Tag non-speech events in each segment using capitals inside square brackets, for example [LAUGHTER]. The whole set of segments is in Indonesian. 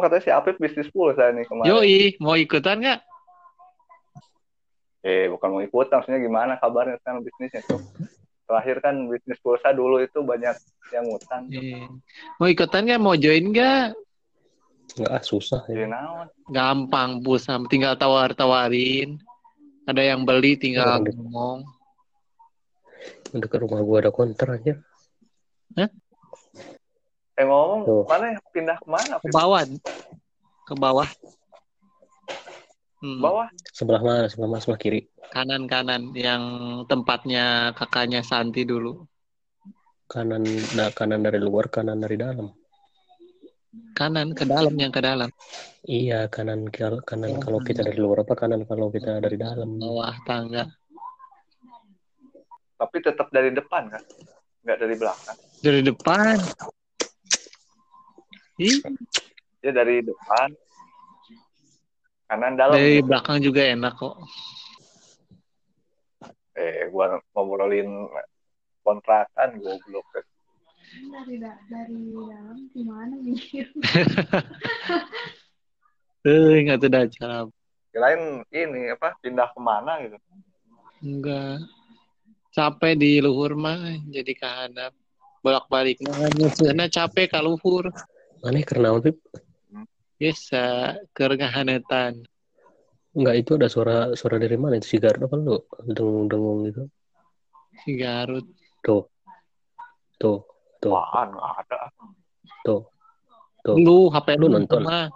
ngomong katanya si Apip bisnis pulsa nih kemarin. Yoi, mau ikutan nggak? Eh, bukan mau ikut, maksudnya gimana kabarnya sekarang bisnisnya tuh? Terakhir kan bisnis pulsa dulu itu banyak yang ngutang. Eh, Mau ikutan nggak? Mau join nggak? Enggak ah, susah ya. naon? Gampang, pulsa. Tinggal tawar-tawarin. Ada yang beli, tinggal ngomong. Dekat rumah gua ada konter aja. Eh ngomong, Tuh. mana ya? pindah ke mana? Ke bawah. Ke bawah. Hmm, Bawah? Sebelah mana? Sebelah mana? Sebelah kiri. Kanan-kanan. Yang tempatnya kakaknya Santi dulu. Kanan, nah, kanan dari luar, kanan dari dalam. Kanan, ke dalam, yang ke dalam. Iya, kanan kal- kanan Oh, kalau kita kanan. dari luar apa kanan kalau kita dari dalam. Bawah tangga. Tapi tetap dari depan kan? Nggak dari belakang. Dari depan. Ih, Ya dari depan. Kanan dalam. dari belakang juga enak kok. Eh, gua ngobrolin kontrakan goblok. dari da- dari dalam gimana mikir [LAUGHS] Eh, nggak tuh dah cara. Kirain ini apa pindah ke mana gitu. Enggak. Capek di luhur mah jadi kahadap. Bolak-balik nah nyusunna capek ka luhur. Mana karena Pip? Biasa keur ngahanetan. Enggak itu ada suara suara dari mana itu sigar apa lu? Dengung-dengung gitu. Si Garut. Tuh. Tuh. Tuh. Apaan? Nggak ada. Tuh. Tuh. Lu HP Lu nonton? mah.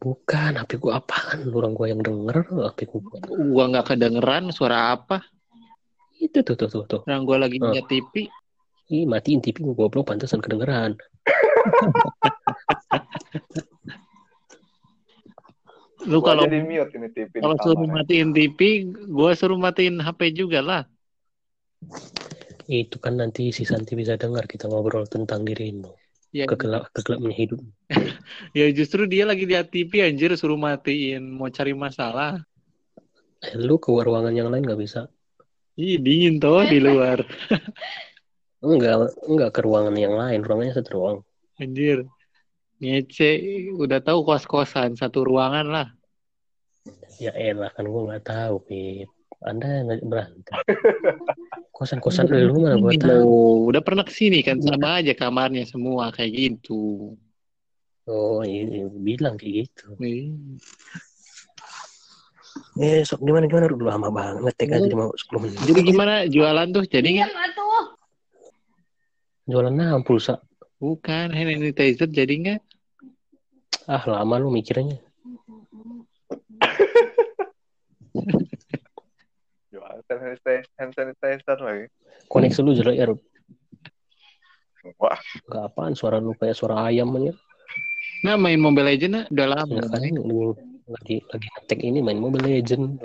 Bukan, HP gua apaan? Orang gua yang denger, HP gua. Gua nggak kedengeran suara apa. Itu tuh tuh tuh tuh. Orang gua lagi Oh. lihat TV. Ih, matiin TV gua goblok pantesan kedengeran. Lu Gua kalau jadi mute ini TV di kalau suruh kamarnya. matiin TV, gua suruh matiin HP juga lah. Itu kan nanti si Santi bisa dengar kita ngobrol tentang dirimu. Ya, Kegelap kegelapnya hidup. [LAUGHS] ya justru dia lagi lihat TV anjir suruh matiin mau cari masalah. Eh, lu ke ruangan yang lain nggak bisa? Ih, dingin toh di luar. [LAUGHS] Enggak, enggak ke ruangan yang lain. Ruangannya satu ruang. Anjir. Ngece, udah tahu kos-kosan satu ruangan lah. Ya elah kan gua nggak tahu, Pip. Anda nggak berantem. [LAUGHS] Kosan-kosan lu mana gua tahu. Udah pernah ke sini kan sama aja kamarnya semua kayak gitu. Oh, iya, bilang kayak gitu. Nih. Eh, sok gimana gimana udah lama banget ngetek aja mau 10 menit. Jadi gimana jualan tuh? Jadi nggak? Jualan nah pulsa. Bukan hand sanitizer jadi nggak? Ah, lama lu mikirnya. [LAUGHS] Jual hand sanitizer, lagi. Koneksi lu jelek ya, Rup. Wah, Gak apaan suara lu kayak suara ayam aja. Nah main Mobile Legends nah, udah lama. Enggak kan lagi lagi lagi ngetek ini main Mobile Legend.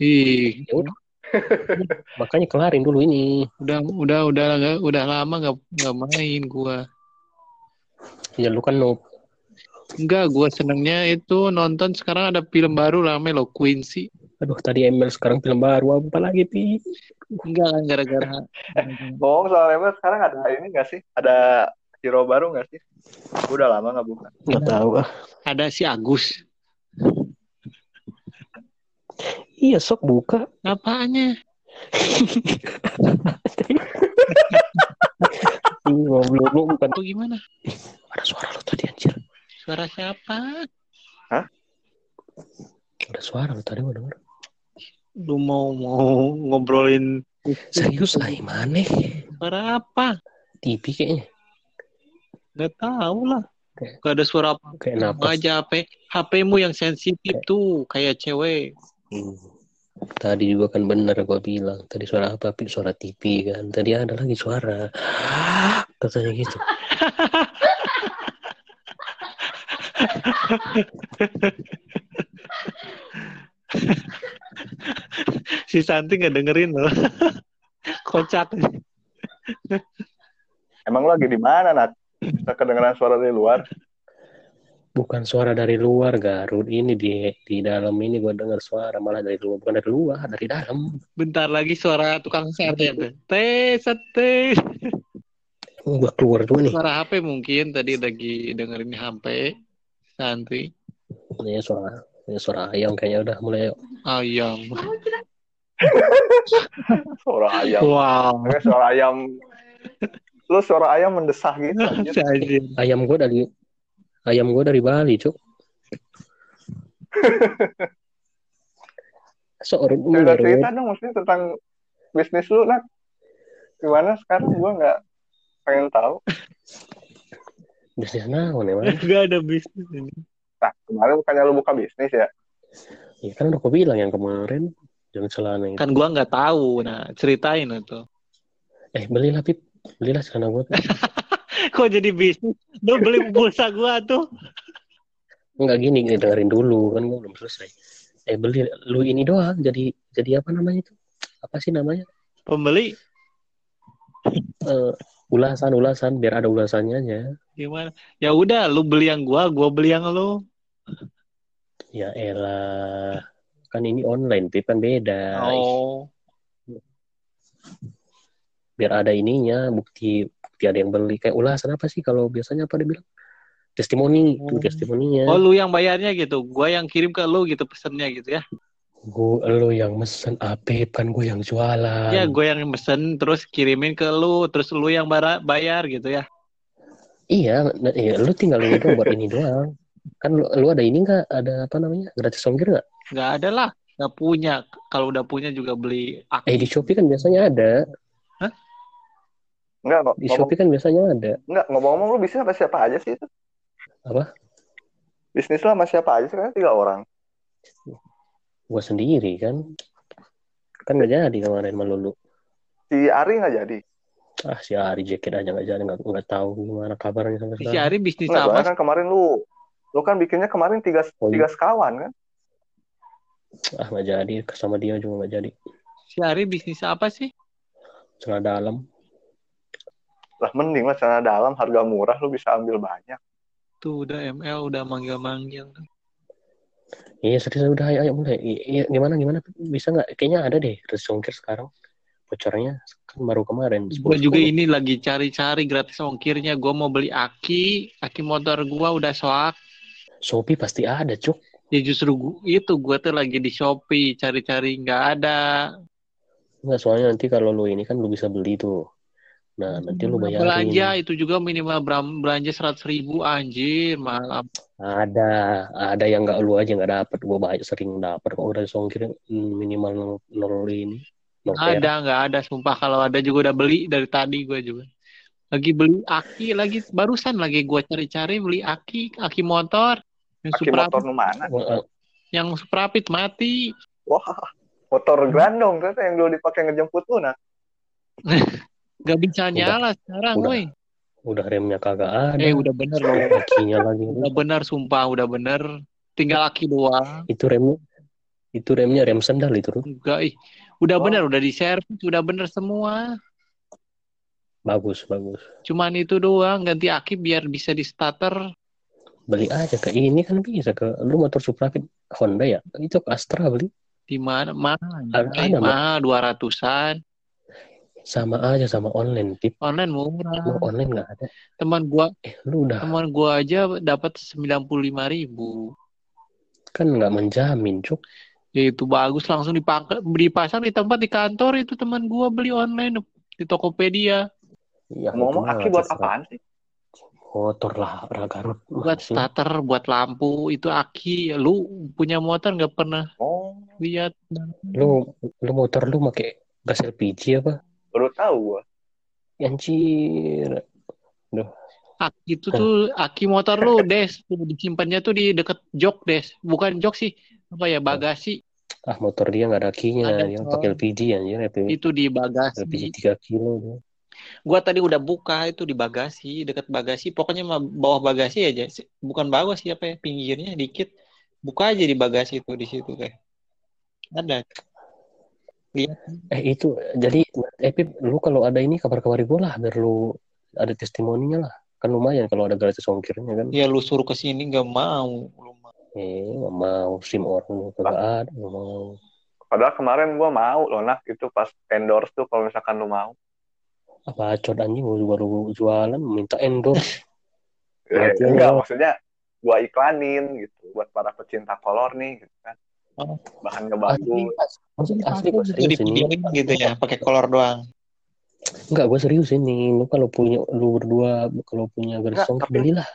Ih, Ya udah. [LAUGHS] Makanya kelarin dulu ini. udah udah udah udah, udah lama nggak nggak main gua. Ya lu kan noob. Enggak, gua senengnya itu nonton sekarang ada film baru namanya lo Quincy. Aduh, tadi ML sekarang film baru apa lagi, Pi? Enggak kan gara-gara [LAUGHS] ngomong soal ML sekarang ada ini nggak sih? Ada hero baru nggak sih? Gua Udah lama nggak buka. Enggak tahu ah. ada si Agus. Iya, sok buka. Apanya? [LAUGHS] Ini ngobrol lu bukan Tuh gimana? ada suara lu tadi anjir. Suara siapa? Ada suara lu tadi gua denger. Lu mau mau ngobrolin Serius ay mana? suara apa? TV kayaknya. Nggak tahu lah. Kayak- Gak ada suara apa Kayak napas. aja HP. HP-mu yang sensitif tuh kayak cewek. Hmm. Tadi juga kan bener gua bilang. Tadi suara apa? Pi? Suara TV kan. Tadi ada lagi suara. Katanya gitu. Si Santi nggak dengerin loh. Kocak. Emang lu lagi di mana, Nat? Bisa kedengeran suara dari luar. Bukan suara dari luar, Garut. Ini di di dalam ini gua dengar suara malah dari luar, bukan dari luar, dari dalam. Bentar lagi suara tukang sate tuh. Teh, sate. Gua keluar dulu nih. Suara HP mungkin tadi lagi dengerin HP. Santuy. Ini suara ini suara ayam kayaknya udah mulai Ayam. Suara ayam. Wow. Suara ayam. Lu suara ayam mendesah gitu. [LAUGHS] ayam gua dari ayam gua dari Bali, Cuk. [LAUGHS] Seorang Cerita baru cerita dong maksudnya tentang bisnis lu nak. Gimana sekarang gua nggak pengen tahu. [LAUGHS] bisnis naon emang? [LAUGHS] Gak ada bisnis ini. Nah kemarin bukannya lu buka bisnis ya? Ya kan udah gua bilang yang kemarin jangan celana itu. Kan gua nggak tahu. Nah, ceritain itu. Eh belilah Pip, belilah celana gua. Kok jadi bisnis? Lu beli pulsa gua tuh. Enggak gini, dengerin dulu kan gua belum selesai. Eh beli lu ini doang jadi jadi apa namanya itu? Apa sih namanya? Pembeli Eh, ulasan ulasan biar ada ulasannya aja. gimana? Ya udah, lu beli yang gua, gua beli yang lu. Ya elah. Kan ini online, Pip kan beda. Oh. Biar ada ininya, bukti bukti ada yang beli. Kayak ulasan apa sih kalau biasanya apa dia bilang? Testimoni, itu Oh. testimoninya. Oh, lu yang bayarnya gitu. Gua yang kirim ke lu gitu pesennya gitu ya. Gue lo yang mesen Apip kan gue yang jualan. Ya, gue yang pesen terus kirimin ke lu, terus lu yang bara- bayar gitu ya. Iya, nah, iya, lu tinggal doang buat ini doang. Kan lu, lu ada ini nggak? Ada apa namanya? Gratis ongkir nggak? Nggak ada lah, nggak punya. Kalau udah punya juga beli Eh di Shopee kan biasanya ada. Enggak, Di ngomong, Shopee kan biasanya ada. enggak, ngomong-ngomong lu bisnis sama siapa aja sih itu? Apa? Bisnis lu sama siapa aja sih? Kan tiga orang. Gue sendiri kan. Kan nggak jadi kemarin sama Lulu. Si Ari nggak jadi. Ah si Ari jaket aja nggak jadi nggak nggak tahu gimana kabarnya sampai si sekarang. Ari bisnis Enggak, apa? kan kemarin lu lu kan bikinnya kemarin tiga Oh, iya. tiga sekawan kan? Ah nggak jadi sama dia juga nggak jadi. Si Ari bisnis apa sih? Celana dalam. Lah mending lah celana dalam harga murah lu bisa ambil banyak. Tuh udah ML udah manggil-manggil. Iya serius udah ayo, ayo mulai. Iya gimana gimana bisa nggak? Kayaknya ada deh gratis ongkir sekarang. Bocornya kan baru kemarin. Gue 10, juga 10. ini lagi cari-cari gratis ongkirnya. Gue mau beli aki, aki motor gue udah soak. Shopee pasti ada cuk. Ya justru gu- itu gue tuh lagi di Shopee cari-cari nggak ada. Nggak soalnya nanti kalau lu ini kan lu bisa beli tuh. Nah nanti lu bayarin. Belanja itu juga minimal beram- belanja seratus ribu anjir mahal. am- Ada, ada yang nggak lu aja nggak dapet. Gue banyak sering dapet kok udah songkir hmm, minimal nol, nol ini. Nol. Ada nggak ada sumpah kalau ada juga udah beli dari tadi gue juga. Lagi beli aki lagi barusan lagi gue cari-cari beli aki aki motor yang Pakai super motor mana? Yang superapit mati. Wah, motor grandong ternyata yang dulu dipakai ngejemput lu nah. [LAUGHS] Gak bisa Udah. nyala sekarang, Udah. woi. udah remnya kagak ada. Eh udah bener loh. Kakinya lagi. Udah bener sumpah, udah bener. Tinggal aki doang. Itu remnya, itu remnya rem sendal itu. Enggak, ih. Udah Oh. bener, udah di servis, udah bener semua. Bagus, bagus. Cuman itu doang, ganti aki biar bisa di starter. Beli aja ke ini kan bisa ke lu motor Suprapit Honda ya. Itu ke Astra beli. Di mana? Mahal. Ada- Eh, mahal, dua ratusan. Sama aja sama online tip. Online murah. Lu online nggak ada. Teman gua, Eh lu udah teman gua aja dapat sembilan puluh lima ribu. kan nggak menjamin cuk. Ya itu bagus langsung dipang- dipasang di tempat di kantor itu teman gua beli online di Tokopedia. Ya, Ngomong aki buat apaan sih? Motor lah, Garut. buat starter, buat lampu itu aki. Lu punya motor nggak pernah Oh, lihat? Lu lu motor lu pakai gas LPG apa? Baru tahu gua. Anjir. Aki itu tuh aki motor lu [LAUGHS] des. Disimpannya tuh di deket jok des. Bukan jok sih. Apa ya bagasi. Ah motor dia nggak ada akinya, Ada, dia Bro. pakai LPG anjir, LPG, itu di LPG bagasi 3 kilo dia. gua tadi udah buka itu di bagasi deket bagasi. Pokoknya mah bawah bagasi aja. Bukan bawah sih apa ya pinggirnya dikit. Buka aja di bagasi itu di situ kayak ada lihat Eh itu jadi eh Pip, lu kalau ada ini kabar-kabari gue lah biar lu ada testimoninya lah. Kan lumayan kalau ada gratis ongkirnya kan. ya lu suruh ke sini nggak mau lu mau. Eh nggak mau sim orang kagak ada nggak mau. Padahal kemarin gua mau loh nah itu pas endorse tuh kalau misalkan lu mau. apa bacot anjing baru baru jualan minta endorse Eh, [LAUGHS] Berarti enggak maksudnya gua iklanin gitu buat para pecinta kolor nih gitu kan Oh. bahannya asli bagus asli, asli ini videoin gitu ya, pakai kolor doang. Enggak, gue serius ini. Lu kalau punya lu berdua kalau punya ongkir tapi- belilah.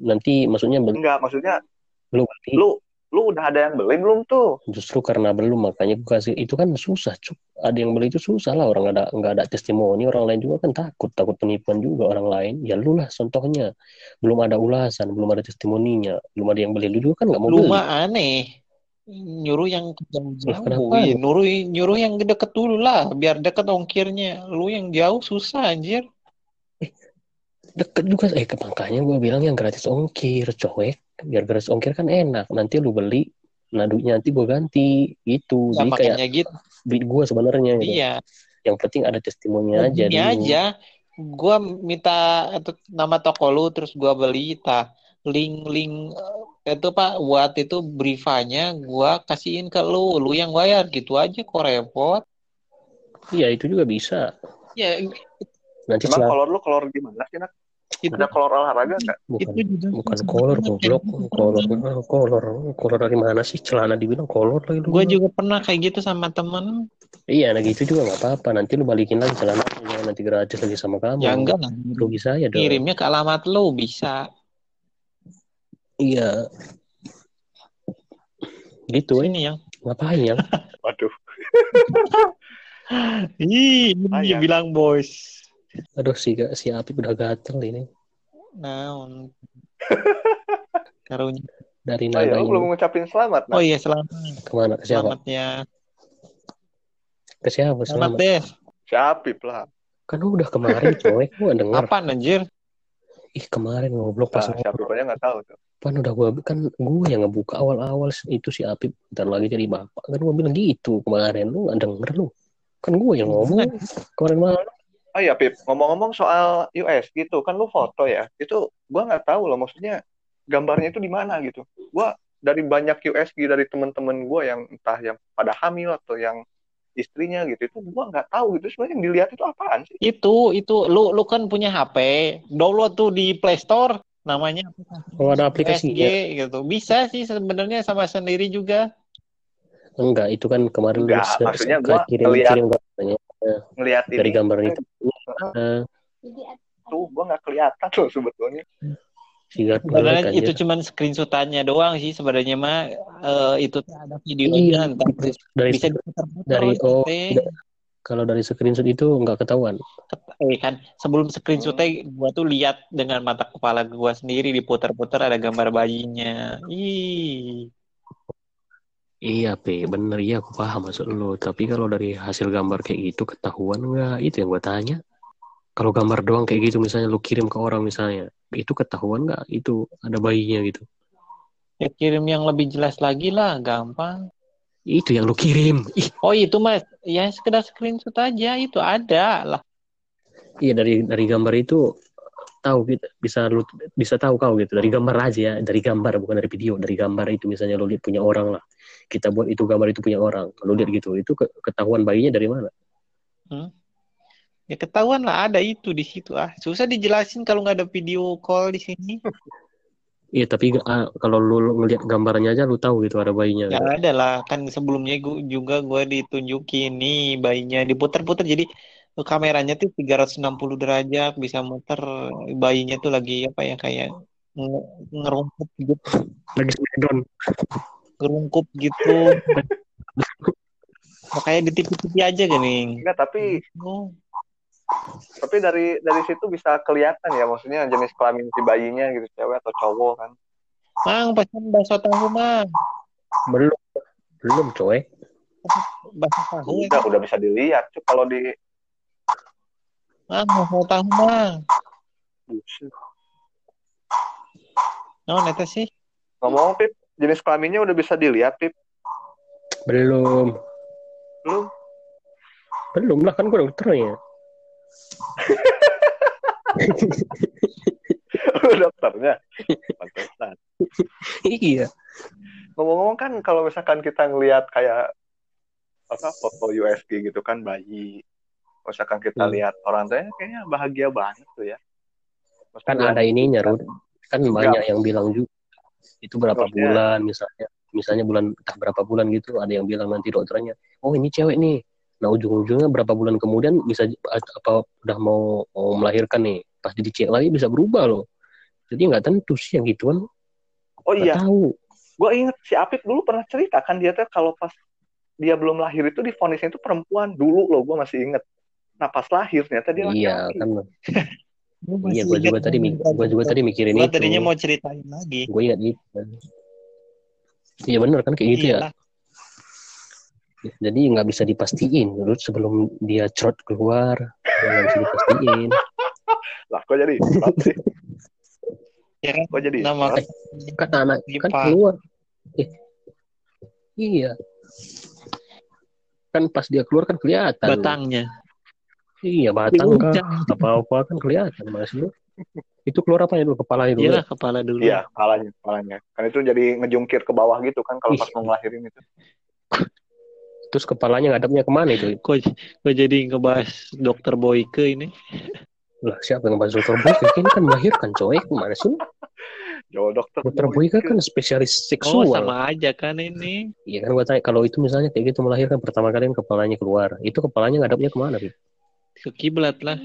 Nanti maksudnya beli, enggak maksudnya lu beli lu lu udah ada yang beli belum tuh justru karena belum makanya gue kasih itu kan susah cuk. Ada yang beli itu susah lah orang ada nggak ada testimoni orang lain juga kan takut takut penipuan juga orang lain. Ya lu lah contohnya belum ada ulasan belum ada testimoninya belum ada yang beli lu juga kan nggak mau Lu beli. mah aneh. Nyuruh yang jauh-jauh. Iya, nyuruh nyuruh yang deket dulu lah, biar deket ongkirnya. Lu yang jauh susah anjir. Deket juga eh makanya gue bilang yang gratis ongkir coek biar gratis ongkir kan enak nanti lu beli nah duitnya nanti gue ganti gitu Ya, jadi kayak gitu. duit gue sebenarnya gitu. Iya. yang penting ada testimoninya aja aja. Gua minta itu nama toko lu terus gua beli ta link-link eh, itu Pak buat itu briefanya gua kasihin ke lu, lu yang bayar gitu aja kok repot. Iya itu juga bisa. Ya Nanti emang kolor lu kolor gimana sih nak itu ada kolor olahraga nggak bukan itu juga bukan kolor goblok kolor kolor kolor dari mana sih celana dibilang kolor lagi lu. Gue juga pernah kayak gitu sama temen. Iya nah gitu juga nggak apa-apa nanti lu balikin lagi celana nanti gratis lagi sama kamu. Ya enggak lah. Rugi saya dong. Kirimnya ke alamat lu bisa. Iya. Gitu. Ini yang. Ngapain ya? [LAUGHS] waduh Ih, Ah, ya. bilang bos. Aduh si si Apip udah gatel ini Nah, [LAUGHS] karunya. dari oh, iya, belum ngucapin selamat Oh nak iya, selamat. ke mana ke siapa? Selamat ya. Ke siapa Selamat selamat? deh. Siapip lah Kan udah kemarin coy, gua denger. Apaan anjir? Ih kemarin ngobrol pas nah, Siapip aja nggak tahu tuh Pan udah gua kan gue yang ngebuka awal-awal itu si Apip. Dan lagi jadi bapak. Kan gua bilang gitu kemarin. Lu nggak denger lu. Kan gue yang ngomong. Kemarin malam. Oh iya Pip. Ngomong-ngomong soal US gitu kan lu foto ya? Itu gua nggak tahu loh maksudnya gambarnya itu di mana gitu. Gua dari banyak USG dari temen-temen gua yang entah yang pada hamil atau yang istrinya gitu itu gua nggak tahu gitu. Sebenarnya yang dilihat itu apaan sih? Itu, itu. Lu lu kan punya HP, download tuh di Play Store namanya kalau ada aplikasi USG gitu. Bisa sih sebenarnya sama sendiri juga. enggak itu kan kemarin Enggak, lu se- maksudnya gua kirim ngeliat kirim gambarnya. ngelihat dari ini. gambar itu. Eh, Jadi tuh gua nggak kelihatan loh sebetulnya. Sebenarnya kan itu ya. cuman screenshotannya doang sih sebenarnya mah eh, itu tuh ada iya. videonya ntar dari bisa dari oh kalau dari screenshot itu nggak ketahuan Eh kan sebelum screenshotnya gua tuh lihat dengan mata kepala gua sendiri diputar-putar ada gambar bayinya. Ih. Iya, Pe, bener iya aku paham maksud lu. Tapi kalau dari hasil gambar kayak gitu ketahuan nggak? Itu yang gue tanya. Kalau gambar doang kayak gitu misalnya lu kirim ke orang misalnya, itu ketahuan nggak? Itu ada bayinya gitu. Ya kirim yang lebih jelas lagi lah, gampang. Itu yang lu kirim. Ih, Oh itu mas, ya sekedar screenshot aja itu ada lah. Iya dari dari gambar itu tahu gitu bisa lu bisa tahu kau gitu. Dari gambar aja ya dari gambar bukan dari video. Dari gambar itu misalnya lu lihat punya orang lah. Kita buat itu gambar itu punya orang. Lu lihat gitu itu ke- ketahuan bayinya dari mana? Ya ketahuan lah ada itu di situ ah. Susah dijelasin kalau nggak ada video call di sini. iya tapi ah, kalau lu, lu ngelihat gambarnya aja lu tahu gitu ada bayinya. Ya ada lah. Kan sebelumnya gua juga gue ditunjukin nih bayinya diputar-putar jadi kameranya tuh 360 derajat bisa muter bayinya tuh lagi apa ya kayak nge- ngerungkup gitu. Lagi sedon ngerungkup gitu. Kayak di TV-TV aja gini enggak tapi oh, tapi dari dari situ bisa kelihatan ya maksudnya jenis kelamin si bayinya gitu cewek atau cowok kan. Mang pesan bakso tahu mang. Belum. Belum coy. Bakso tahu. Ya udah udah bisa dilihat. Cuk, kalau di mang bakso tahu mang Buset. no neta sih. Ngomong pip jenis kelaminnya udah bisa dilihat pip? Belum. Belum? Belum lah kan gue dokternya [LAUGHS] dokternya. Pantesan. Iya. Ngomong-ngomong kan kalau misalkan kita ngelihat kayak apa foto USG gitu kan bayi misalkan kita Hmm. lihat orang tuanya kayaknya bahagia banget tuh ya. Maksud kan ada ininya Rud. kan banyak yang bilang juga itu berapa Maksudnya- bulan misalnya misalnya bulan entah berapa bulan gitu ada yang bilang nanti dokternya oh ini cewek nih. Nah ujung-ujungnya berapa bulan kemudian bisa apa udah mau, mau melahirkan nih pas dicek lagi bisa berubah loh. Jadi nggak tentu sih yang gituan. Oh iya. tahu. Gue inget si Apip dulu pernah cerita kan dia tuh kalau pas dia belum lahir itu difonisnya itu perempuan dulu loh gue masih inget nah pas lahir ternyata dia iya laki-laki. kan. [LAUGHS] Gua iya masih gue juga ingat tadi gua juga tadi mikirin Gua itu. tadinya mau ceritain lagi. gue ingat itu iya bener kan kayak gitu ya? Iyalah. jadi nggak bisa dipastiin Rud sebelum dia trot keluar. Nggak bisa dipastiin. [LAUGHS] Lah kok jadi sih? Ya kan? kok jadi Nama berat? kan anak kan keluar. Eh, iya. Kan pas dia keluar kan kelihatan. Batangnya. Iya batang kah Udah. apa apa kan kelihatan mas lu. Itu keluar apa ya dulu kepala itu Iyalah kepala dulu. iya kepalanya kepalanya. Kan itu jadi ngejungkir ke bawah gitu kan kalau pas mau ngelahirin itu. Terus kepalanya ngadapnya ke mana itu? Kok, kok jadi ngebahas dokter Boyke ini? lah siapa yang bahas dokter Boyke? Ini kan melahirkan coy. Ke mana sih jauh dokter dokter Boyke. Kan spesialis Oh seksual sama aja kan ini. Iya kan gua tanya kalau itu misalnya kayak gitu melahirkan pertama kali kan kepalanya keluar. Itu kepalanya ngadapnya ke mana Pi? Ke kiblat lah.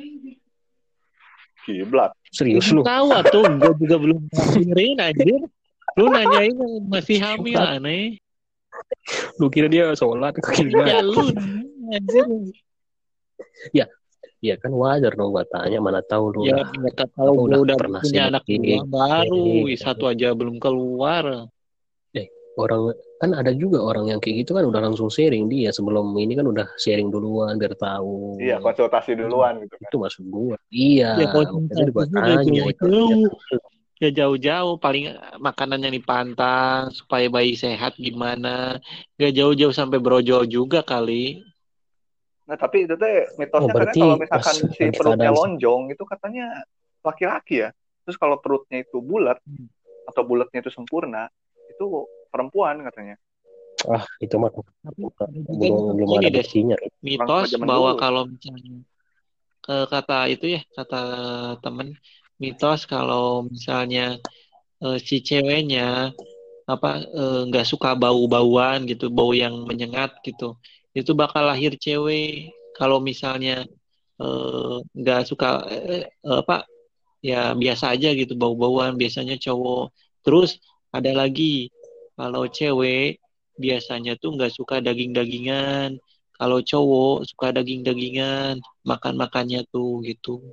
kiblat serius Lu tahu tuh, gue juga belum ngelahirin anjir. Lu nanyain yang masih hamil aneh. lu kira dia sholat ke kiblat Ya lu anjir. ya kan wajar dong gua tanya mana tahu lu Ya Apa tahu gue udah udah pernah punya sih anak ini? dua baru, Ini. satu aja belum keluar. Orang kan ada juga orang yang kayak gitu kan udah langsung sharing dia sebelum ini kan udah sharing duluan biar tahu iya konsultasi duluan gitu kan itu maksud gua iya Ya, gua konsultasi tanya itu. Ya jauh-jauh, paling makanan yang dipantang supaya bayi sehat gimana. Gak jauh-jauh sampai brojol juga kali. nah tapi itu teh mitosnya Oh, berarti kalau misalkan pas si perutnya lonjong itu katanya laki-laki ya terus kalau perutnya itu bulat atau bulatnya itu sempurna itu perempuan katanya. Ah itu mah Tapi belum belum ini ada deh, buktinya mitos bahwa dulu. kalau misalnya ke kata itu ya kata temen mitos kalau misalnya eh, si ceweknya apa eh, nggak suka bau-bauan gitu bau yang menyengat gitu itu bakal lahir cewek. Kalau misalnya eh, nggak suka eh, eh, apa ya biasa aja gitu bau-bauan biasanya cowok. Terus ada lagi kalau cewek biasanya tuh nggak suka daging-dagingan kalau cowok suka daging-dagingan makan-makannya tuh gitu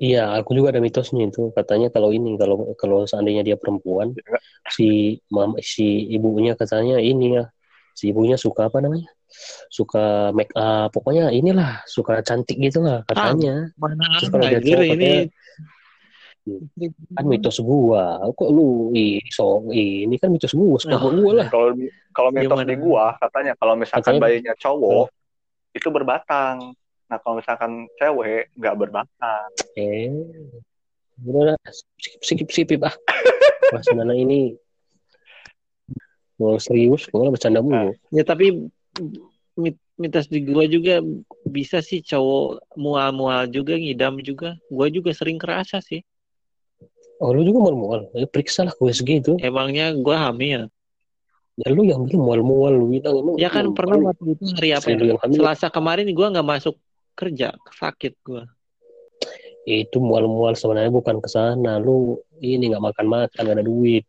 Iya, aku juga ada mitosnya itu. Katanya kalau ini, kalau kalau seandainya dia perempuan, si mam, si ibunya katanya ini ya, si ibunya suka apa namanya? Suka make up, pokoknya inilah, suka cantik gitu lah katanya. mana Terus kalau dia cowok ini Kan mitos gua. Kok lu ih, so ini kan mitos gua, suka Oh. gua lah. kalau kalau mitos Gimana? di gua katanya kalau misalkan Katanya- bayinya cowok itu berbatang nah kalau misalkan cewek nggak berbatang Eh, udah lah, skip skip skip ah. [LAUGHS] Mas Nana ini mau serius, gua bercanda mulu. ya tapi mit- mitos di gua juga bisa sih cowok mual-mual juga ngidam juga gua juga sering kerasa sih Oh, lu juga mual-mual. Ya, periksa lah ke USG itu. emangnya gua hamil? Ya lu yang bilang mual-mual lu bilang emang ya kan lu- pernah waktu itu hari apa istri ya? lu yang hamil. Selasa kemarin gua nggak masuk kerja sakit gua. Itu mual-mual sebenarnya bukan ke sana. Lu ini nggak makan-makan nggak ada duit.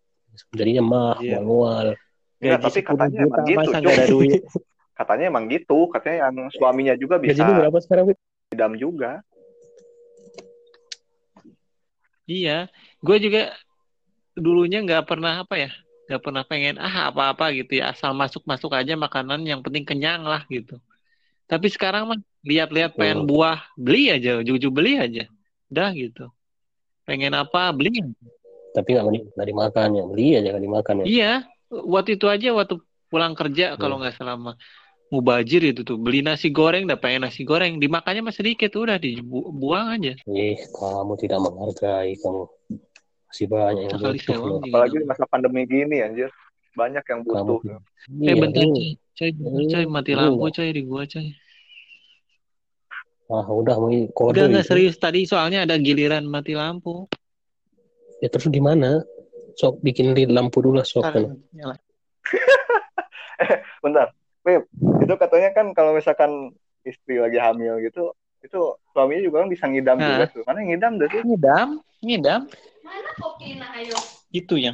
Jadinya mah Iya. mual-mual. Gaji tapi 10 katanya juta, emang gitu, nggak ada duit? [LAUGHS] Katanya emang gitu. Katanya yang suaminya juga gaji bisa lu berapa sekarang idam juga Iya, gue juga dulunya nggak pernah apa ya, nggak pernah pengen ah apa-apa gitu ya, asal masuk-masuk aja makanan yang penting kenyang lah gitu. Tapi sekarang mah lihat-lihat pengen Hmm. buah, beli aja, jujur beli aja, udah gitu. Pengen apa beli. tapi nggak di- nggak dimakan ya beli aja nggak dimakan ya Iya, waktu itu aja waktu pulang kerja kalau nggak selama mubajir itu tuh beli nasi goreng, udah pengen nasi goreng, dimakannya masih sedikit, udah dibuang aja. eh kamu tidak menghargai kamu masih banyak yang butuh juga. apalagi di masa pandemi gini anjir banyak yang butuh Eh Iya, bentar coy, coy, coy, mati lu lampu coy di gua coy. Ah, udah mau kode Udah nggak serius tadi soalnya ada giliran mati lampu. Ya terus gimana? Sok bikin di lampu dulu lah sok. Ntar nyala. [LAUGHS] bentar Pip, itu katanya kan kalau misalkan istri lagi hamil gitu itu suaminya juga kan bisa ngidam Nah. juga tuh mana yang ngidam dah sih Ngidam, ngidam. Mana kopi nah ayo? Itu yang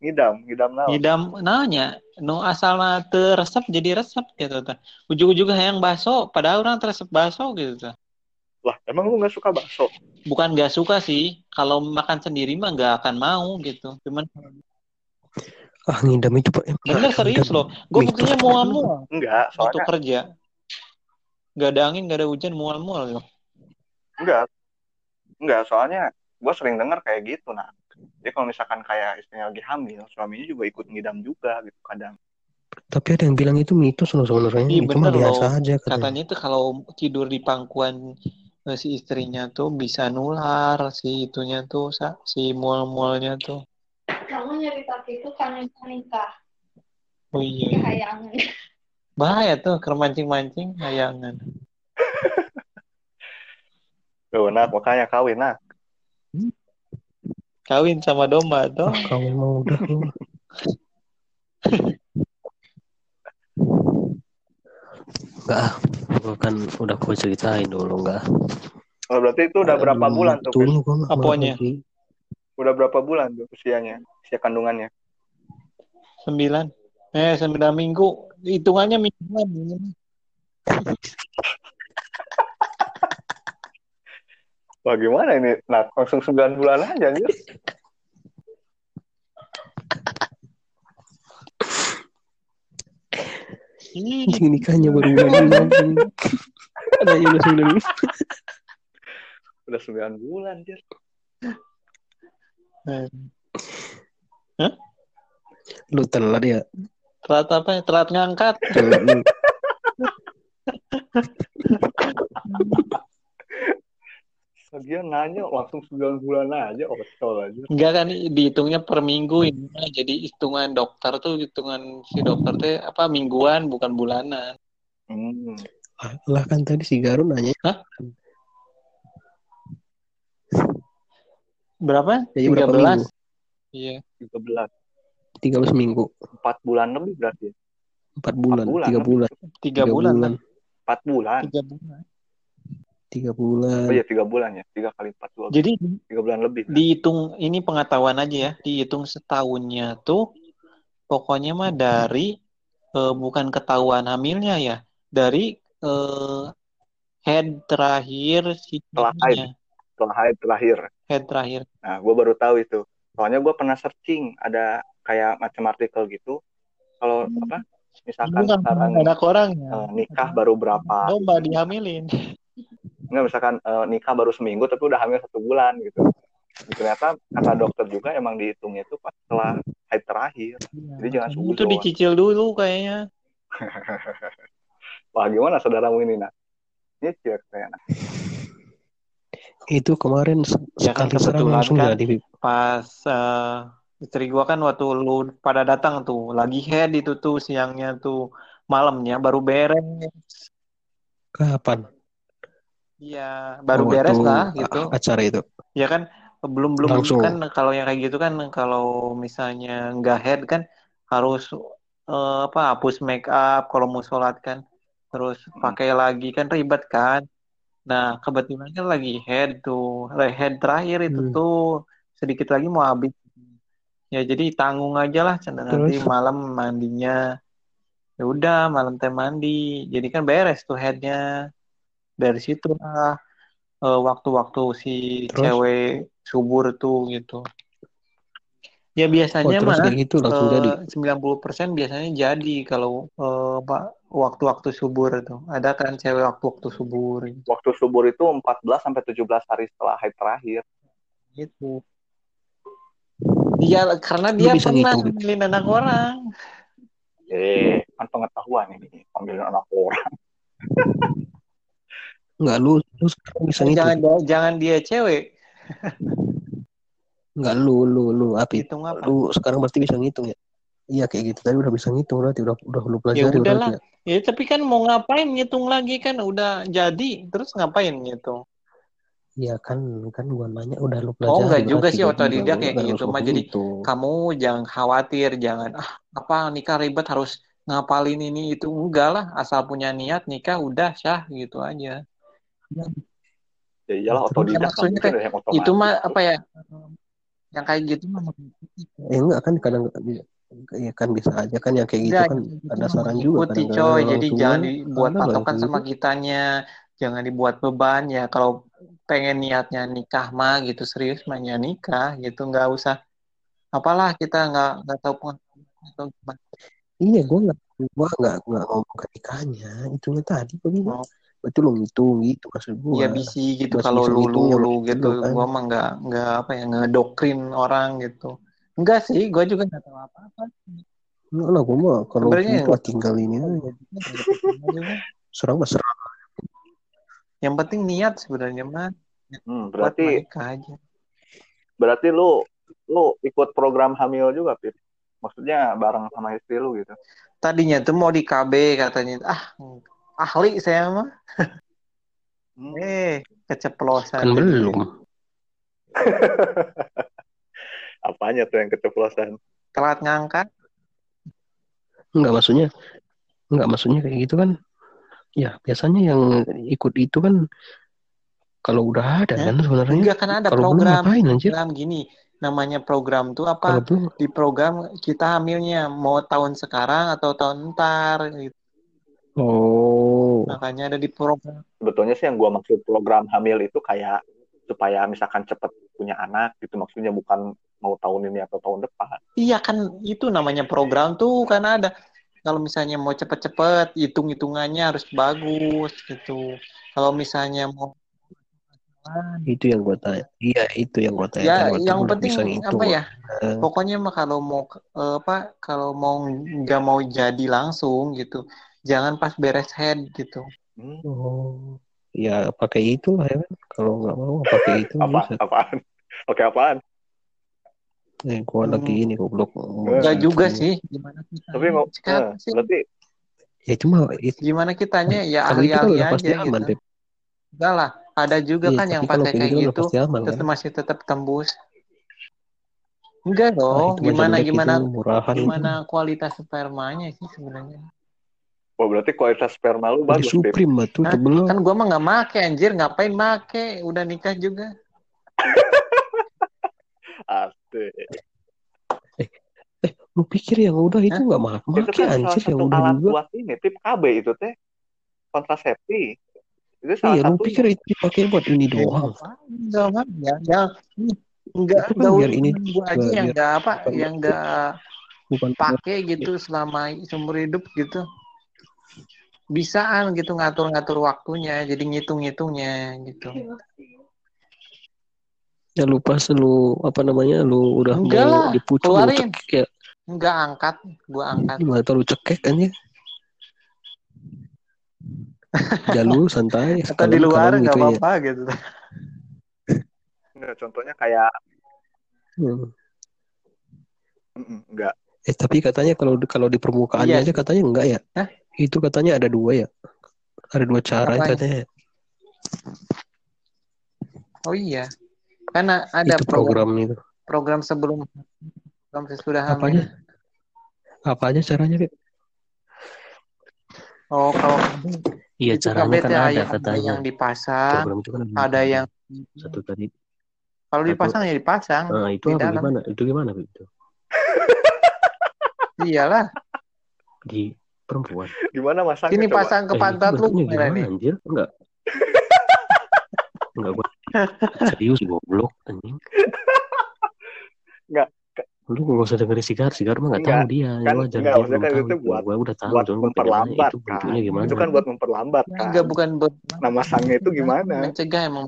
ngidam ngidam naon ngidam nanya. Nu asalna teu resep jadi resep gitu tah. Ujug-ujug hayang baso padahal orang resep baso gitu tah. lah emang lu nggak suka bakso Bukan gak suka sih, kalau makan sendiri mah gak akan mau gitu. Cuman Ah ngidam itu pak. bener serius loh. Gue buktinya mual-mual enggak waktu soalnya kerja. Gak ada angin, gak ada hujan, mual-mual gitu. enggak enggak soalnya gue sering dengar kayak gitu nah jadi kalau misalkan kayak istrinya lagi hamil suaminya juga ikut ngidam juga gitu kadang Tapi ada yang bilang itu mitos loh sebenarnya. Iya, itu mah biasa loh. aja katanya. Katanya tuh kalau tidur di pangkuan eh, si istrinya tuh bisa nular si itunya tuh si mual-mualnya tuh. Kamu nyerita itu karena nikah. Oh iya. Kehayangan. [LAUGHS] Bahaya tuh kermancing-mancing hayangan. [LAUGHS] tuh nah makanya kawin nah Kawin sama domba tuh. Ah, kau mau udah lu. Enggak, gua kan udah gue ceritain dulu enggak. oh, berarti itu udah berapa bulan tuh gua Apanya? udah berapa bulan tuh usianya usia kandungannya Sembilan. Eh, sembilan minggu. Hitungannya mingguan. Wah gimana ini? Nah, langsung 9 bulan aja anjir. Ih, Anjing nikahnya baru bulan ini. [LAUGHS] Ada yang udah sembilan bulan. Udah 9 bulan, anjir. Lu telat ya. Telat apa ya? Telat ngangkat. Telat. [LAUGHS] Dia nanya langsung 9 bulan aja, oh betul aja. Enggak kan dihitungnya per minggu ini. Jadi hitungan dokter tuh hitungan si dokter tuh apa mingguan bukan bulanan. Hmm. Ah, Lah kan tadi si Garun nanya. [LAUGHS] Berapa? Ya, berapa 13. minggu? Iya. 13. 13 minggu. 4 bulan lebih berarti. 4 bulan. bulan, 3 bulan. Tiga Tiga bulan. lah. 4 bulan. Tiga bulan. 3 bulan. Oh iya 3 bulan ya. 3 kali 4 12. Jadi 3 bulan lebih. dihitung ini pengetahuan aja ya. Dihitung setahunnya tuh pokoknya mah dari eh, bukan ketahuan hamilnya ya. Dari eh, head terakhir si. Setelah haid terakhir. Head terakhir. Nah, gue baru tahu itu. Soalnya gue pernah searching ada kayak macam artikel gitu. Kalau apa? Misalkan Bukan sekarang anak orangnya. eh, nikah baru berapa? Domba dihamilin. Enggak misalkan eh, nikah baru seminggu tapi udah hamil satu bulan gitu. Ternyata kata dokter juga emang dihitungnya itu pas setelah haid terakhir. Jadi jangan Itu suzon. dicicil dulu kayaknya. [LAUGHS] Wah gimana saudaramu ini nak? Nyicil kayaknya. Itu kemarin Ya kan kebetulan langsung kan. jadi. Pas eh, istri gua kan waktu lu pada datang tuh lagi head itu tuh siangnya tuh malamnya baru beres. Kapan? Iya, baru Oh, beres lah gitu. Acara itu. Ya kan belum belum Langsung. kan kalau yang kayak gitu kan kalau misalnya nggak head kan harus eh, apa hapus make up kalau mau sholat kan terus pakai lagi kan ribet kan. Nah kebetulan kan lagi head tuh head terakhir itu Hmm. tuh sedikit lagi mau habis. Ya jadi tanggung aja lah nanti malam mandinya. Ya udah malam teh mandi. Jadi kan beres tuh headnya. Dari situ lah eh, waktu-waktu si Terus? cewek subur tuh gitu. Ya Oh, biasanya terus mah gitu langsung eh, jadi. 90% biasanya jadi kalau eh, Pak waktu-waktu subur itu. Ada kan cewek waktu-waktu subur Waktu subur itu 14 sampai 17 hari setelah haid terakhir. gitu. Dia karena dia bisa pernah ngambilin anak orang. Eh, kan pengetahuan ini. Ambil anak orang. Enggak lu lu sekarang bisa ngitung. Jangan jangan dia cewek. Enggak lu lu lu apa itu? Hitung apa? Lu sekarang pasti bisa ngitung ya. Iya kayak gitu tadi udah bisa ngitung berarti udah udah lu Ya pelajari udahlah. berarti ya. Ya tapi kan mau ngapain ngitung lagi kan udah jadi terus ngapain ngitung? Iya kan kan gua nanya udah lu Oh pelajari enggak juga sih otodidak kayak nggak gitu mah jadi ngitung. kamu jangan khawatir jangan ah apa nikah ribet harus ngapalin ini itu enggak lah asal punya niat nikah udah syah gitu aja. Ya iyalah Terus otodidak maksudnya mungkin ada yang otomatis. Itu mah apa ya yang kayak gitu mah Eh enggak kan kadang ya kan bisa aja kan yang kayak gitu Enggak, kan gitu ada mah saran juga kadang-kadang coy. Jadi jangan dibuat ada loh yang patokan kayak sama gitu. kitanya, jangan dibuat beban ya. Kalau pengen niatnya nikah mah gitu serius mah ya nikah gitu, nggak usah apalah kita nggak nggak tahu pengetahuan atau gimana. Iya, gua nggak gua nggak nggak ngomong ke nikahnya, itunya tadi gua bilang. Oh, Berarti ngitung gitu maksud gua. ya bisi gitu kalau lu lu lu gitu, juga kan. gua mah nggak nggak apa ya ngedokrin orang gitu. Enggak sih, gua juga nggak tahu apa-apa. Enggak lah, gua mah kalau gitu tinggal ini aja. [LAUGHS] Serang mah serang. Yang penting niat sebenarnya mah Hmm, berarti aja. berarti lu lu ikut program hamil juga, Pip. Maksudnya bareng sama istri lu gitu. Tadinya tuh mau di KB katanya, ah ahli saya mah. Hmm. Eh, keceplosan. Kan belum. [LAUGHS] Apanya tuh yang keceplosan? Telat ngangkat. Enggak maksudnya enggak maksudnya kayak gitu kan. Ya, biasanya yang ikut itu kan kalau udah ada Hah? kan sebenarnya. Enggak kan ada Kalau program. ngapain anjir? Program gini, namanya program tuh apa? belum Di program kita hamilnya mau tahun sekarang atau tahun ntar gitu. Oh, Makanya ada di program. Sebetulnya sih yang gua maksud program hamil itu kayak supaya misalkan cepet punya anak gitu maksudnya bukan mau tahun ini atau tahun depan. Iya kan itu namanya program tuh kan ada. Kalau misalnya mau cepet-cepet, hitung-hitungannya harus bagus gitu. Kalau misalnya mau itu yang gua tanya. Iya, itu yang gua tanya. ya yang gua udah penting bisa apa ya? Eh, Pokoknya mah kalau mau eh, apa kalau mau nggak mau jadi langsung gitu, jangan pas beres head gitu. Oh, ya pakai itu lah ya kan. Kalau nggak mau pakai itu apa bisa. apaan? Oke apaan? Eh, gua Hmm. lagi ini goblok. Enggak juga sih. Gimana Tapi kitanya? mau Sekarang eh, sih berarti Ya cuma itu, gimana kitanya ya itu kan ahli-ahli udah aja pasti aman, gitu. Enggak lah, ada juga Iya, kan yang tapi pakai kayak gitu gitu, aman kan. tetap masih tetap tembus. Enggak dong, itu mah gimana gimana itu murahan itu. gimana kualitas spermanya sih sebenarnya? oh berarti kualitas sperma lu bagus. Supreme mah tuh tebel. Kan gua mah nggak make anjir, ngapain make? Udah nikah juga. [LAUGHS] Asik. Eh, lu pikir yang udah itu nggak mah Itu make kan anjir yang satu udah alat juga. buat ini, tip KB itu teh kontrasepsi. Itu salah Iya, lu satunya. pikir itu dipakai buat ini Ya, doang. Enggak mah ya, ya. Enggak, Itu kan enggak biar ini gua aja yang enggak apa, yang enggak bukan pakai gitu selama seumur hidup gitu. Bisaan gitu ngatur-ngatur waktunya, jadi ngitung-ngitungnya gitu. Ya lu pas lu apa namanya lu udah Enggak mau dipucuk lu keluarin. cekek ya Enggak angkat, gua angkat. gimana tau lu cekek kan ya [LAUGHS] ya lu santai Atau di luar enggak gitu ya apa-apa gitu. Nggak, contohnya kayak Hmm. mm, enggak. eh tapi katanya kalau kalau di permukaannya Iya aja katanya enggak ya Hah? itu katanya ada dua ya ada dua cara Apanya? katanya Oh iya. Karena ada itu program program itu program sebelum program sesudah apanya hamil. apa aja caranya Kak? Oh, kalau iya caranya kan ada ada katanya yang dipasang, program itu kan ada yang satu tadi kalau Satu- dipasang ya dipasang. nah itu Di apa dalam. gimana itu gimana itu [LAUGHS] Iyalah. di perempuan Gimana masangnya Sini coba? pasang ke Eh, pantat lu bentuknya gimana nih? anjir enggak serius goblok anjing Enggak. lu gak usah dengerin sigar sigar mah nggak tahu Enggak. dia Kan- wajar enggak, dia kan tahu itu buat- gua udah tahu buat memperlambat itu kan. bentuknya gimana Itu kan buat memperlambat Ya, kan. enggak bukan buat Nah, masangnya itu gimana? mencegah emang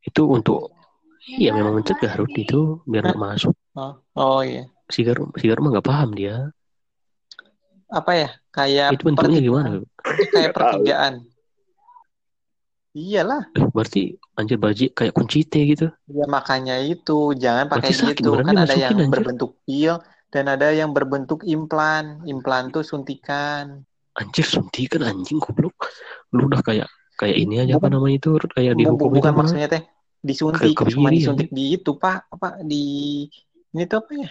itu untuk iya memang mencegah Rud itu biar nggak masuk oh, oh iya. sigar sigar mah nggak paham dia Apa ya? Kayak itu bentuknya gimana Itu kayak pertigaan. Iyalah. eh, berarti anjir baji kayak kuncite gitu Ya makanya itu jangan pakai Berarti sakit gitu. Kan ada yang anjir. berbentuk pil, dan ada yang berbentuk implan. Implan tuh suntikan. Anjir suntikan anjing goblok. Lu udah kayak kayak ini aja apa Bukan. namanya itu kayak di hukum bukan itu maksudnya teh disuntik, Ke- cuma disuntik di itu pak, apa di ini tuh apa ya?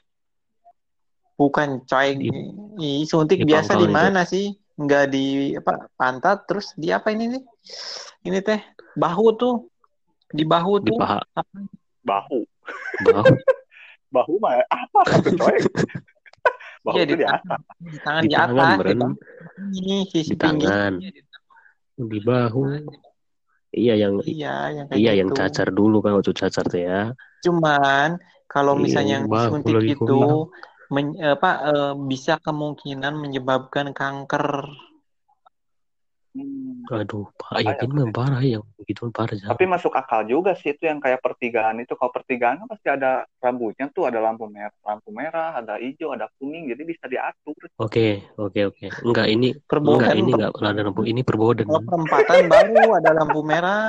Bukan coy, Di- Ih, suntik di biasa di mana sih? Enggak di apa pantat, terus di apa ini nih? Ini teh bahu tuh, di bahu di tuh. paha. Bahu. Bahu. [LAUGHS] Bahu mah apa tuh coy? [LAUGHS] Bahu Iya, itu di di tangan, atas. Di tangan di di tangan atas, di beren. bahu. Ini sisi di tangan. di bahu. Iya yang Iya, yang iya yang gitu. cacar dulu kan waktu cacar tuh ya. Cuman kalau Iya, misalnya yang bahu disuntik itu. Men- apa eh, bisa kemungkinan menyebabkan kanker. Hmm. aduh pak ya ini mah parah yang begitu parah Jan. tapi masuk akal juga sih itu yang kayak pertigaan itu kalau pertigaan kan pasti ada rambutnya tuh ada lampu merah lampu merah ada hijau ada kuning jadi bisa diatur oke oke oke enggak ini Perbodan, enggak ini per- enggak ada lampu ini perbodan kalau perempatan baru ada lampu merah.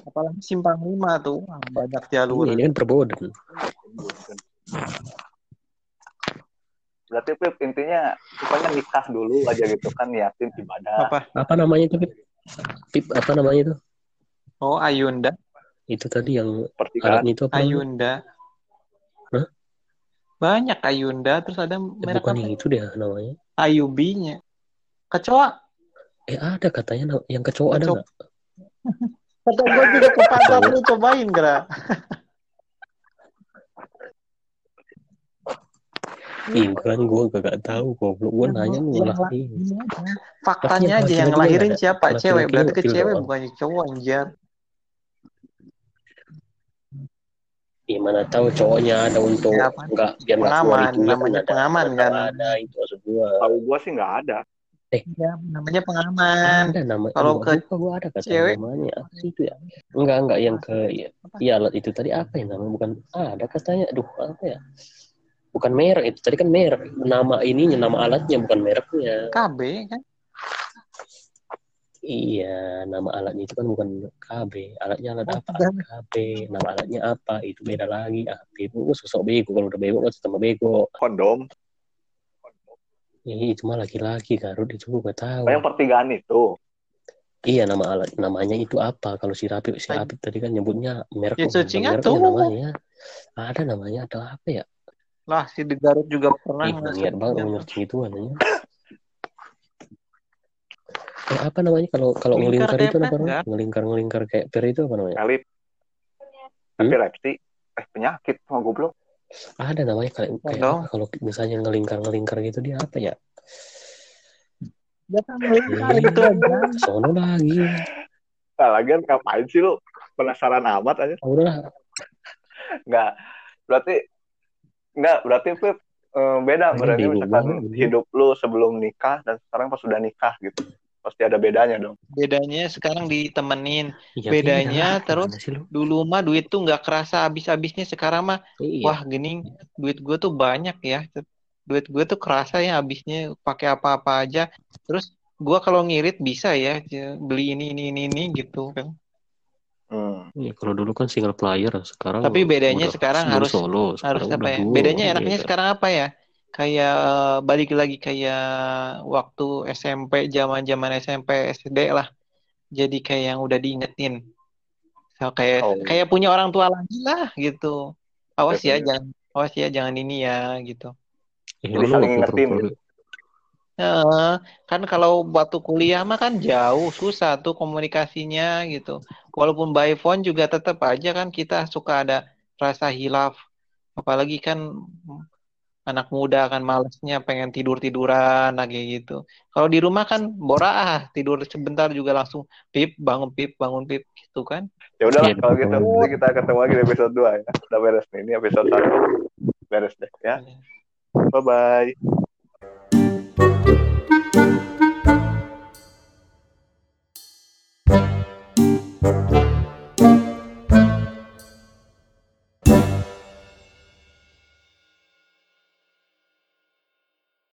Apalagi simpang lima tuh, banyak jalur. Ini kan perbodan berarti Pip, intinya pokoknya nikah dulu aja gitu kan niatin ibadah Apa? apa namanya itu Pip? Pip apa namanya itu Oh, Ayunda, itu tadi yang pertigaan alatnya itu apa? Ayunda. Hah? Banyak Ayunda, terus ada Eh, merek bukan apa? yang itu deh namanya Ayubinya. Kecoa. eh ada katanya yang kecoa ada Kecoa. nggak [LAUGHS] Kata gue juga ke pasar lu cobain kera. [LAUGHS] Ih, kan gue gak tahu goblok gue nanya lu malah Faktanya yang aja yang laki-laki lahirin nggak ada. siapa? Cewek. Berarti ke wakil cewek bukannya cowok anjir. Ya mana tahu cowoknya ada untuk Ya, apa? nggak biar nggak keluar Pengaman, itunya namanya ada. pengaman, kan? tahu Ada itu maksud gua. tahu gua sih nggak ada Ya, namanya pengaman. Ada nama. Kalau enggak, ke gua ada kata cewek- namanya apa sih itu ya? Enggak enggak yang ke ya, ya itu tadi apa ya namanya bukan ada katanya. Aduh apa ya? Bukan merek itu tadi kan merek nama ininya nama alatnya bukan mereknya. KB kan? Iya, nama alatnya itu kan bukan KB. Alatnya alat Oh, apa? bukan. KB. Nama alatnya apa? Itu beda lagi. Ah, bego. Gua sosok bego. Kalau udah bego, kan sama bego. kondom Ih, itu mah laki-laki, Garut. Itu gua gak tahu. yang pertigaan itu Iya, nama alat. Namanya itu apa? Kalau si Rapip, si Rapip tadi kan nyebutnya merek. Ya, atuh. namanya. Ada namanya, ada apa ya? Lah, si De Garut juga pernah Ih, ngasih. niat banget mau ngerti itu namanya. Eh, apa namanya kalau kalau Ngelingkar ngelingkar kayak itu apa namanya? kan? Ngelingkar ngelingkar kayak per itu apa namanya? elip Hmm? epilepsi eh penyakit sama goblok Ada namanya kayak, kayak apa? Kalau misalnya ngelingkar ngelingkar gitu dia apa ya? Ya kan ngelingkar Eh, itu aja. Sono lagi. nah lagian ngapain sih lu penasaran amat aja Ah, udahlah. nggak berarti nggak berarti Pip eh, beda Ini berarti misalkan banget. hidup lu sebelum nikah dan sekarang pas sudah nikah gitu pasti ada bedanya dong Bedanya sekarang ditemenin. Ya, Bedanya beda. terus? Dulu mah duit tuh nggak kerasa habis-habisnya. Sekarang mah Iya. Wah, gini, duit gue tuh banyak ya. Duit gue tuh kerasa ya habisnya pakai apa-apa aja. Terus gue kalau ngirit bisa ya ya, beli ini ini ini ini gitu kan. Hmm. Iya, kalau dulu kan single player, sekarang Tapi bedanya udah sekarang harus- solo, Harus sekarang apa udah ya? duo, Bedanya enaknya gitu. sekarang apa ya? Kayak eh, balik lagi kayak waktu SMP, zaman-zaman SMP, SD lah. Jadi kayak yang udah diingetin. So, kayak Oh. kayak punya orang tua lagi lah gitu. Awas ya, Betul. jangan awas ya jangan ini ya gitu. Ya, Jadi lu saling waktu perempuan- Heeh, kan kalau waktu kuliah mah kan jauh, susah tuh komunikasinya gitu. Walaupun by phone juga tetap aja kan kita suka ada rasa hilaf. Apalagi kan anak muda kan malesnya pengen tidur-tiduran lagi gitu. Kalau di rumah kan bora ah, tidur sebentar juga langsung pip, bangun pip, bangun pip gitu kan. ya udahlah Iya, kalau gitu nanti kita ketemu lagi di episode 2 ya udah beres nih ini episode 1 beres deh ya bye bye Thank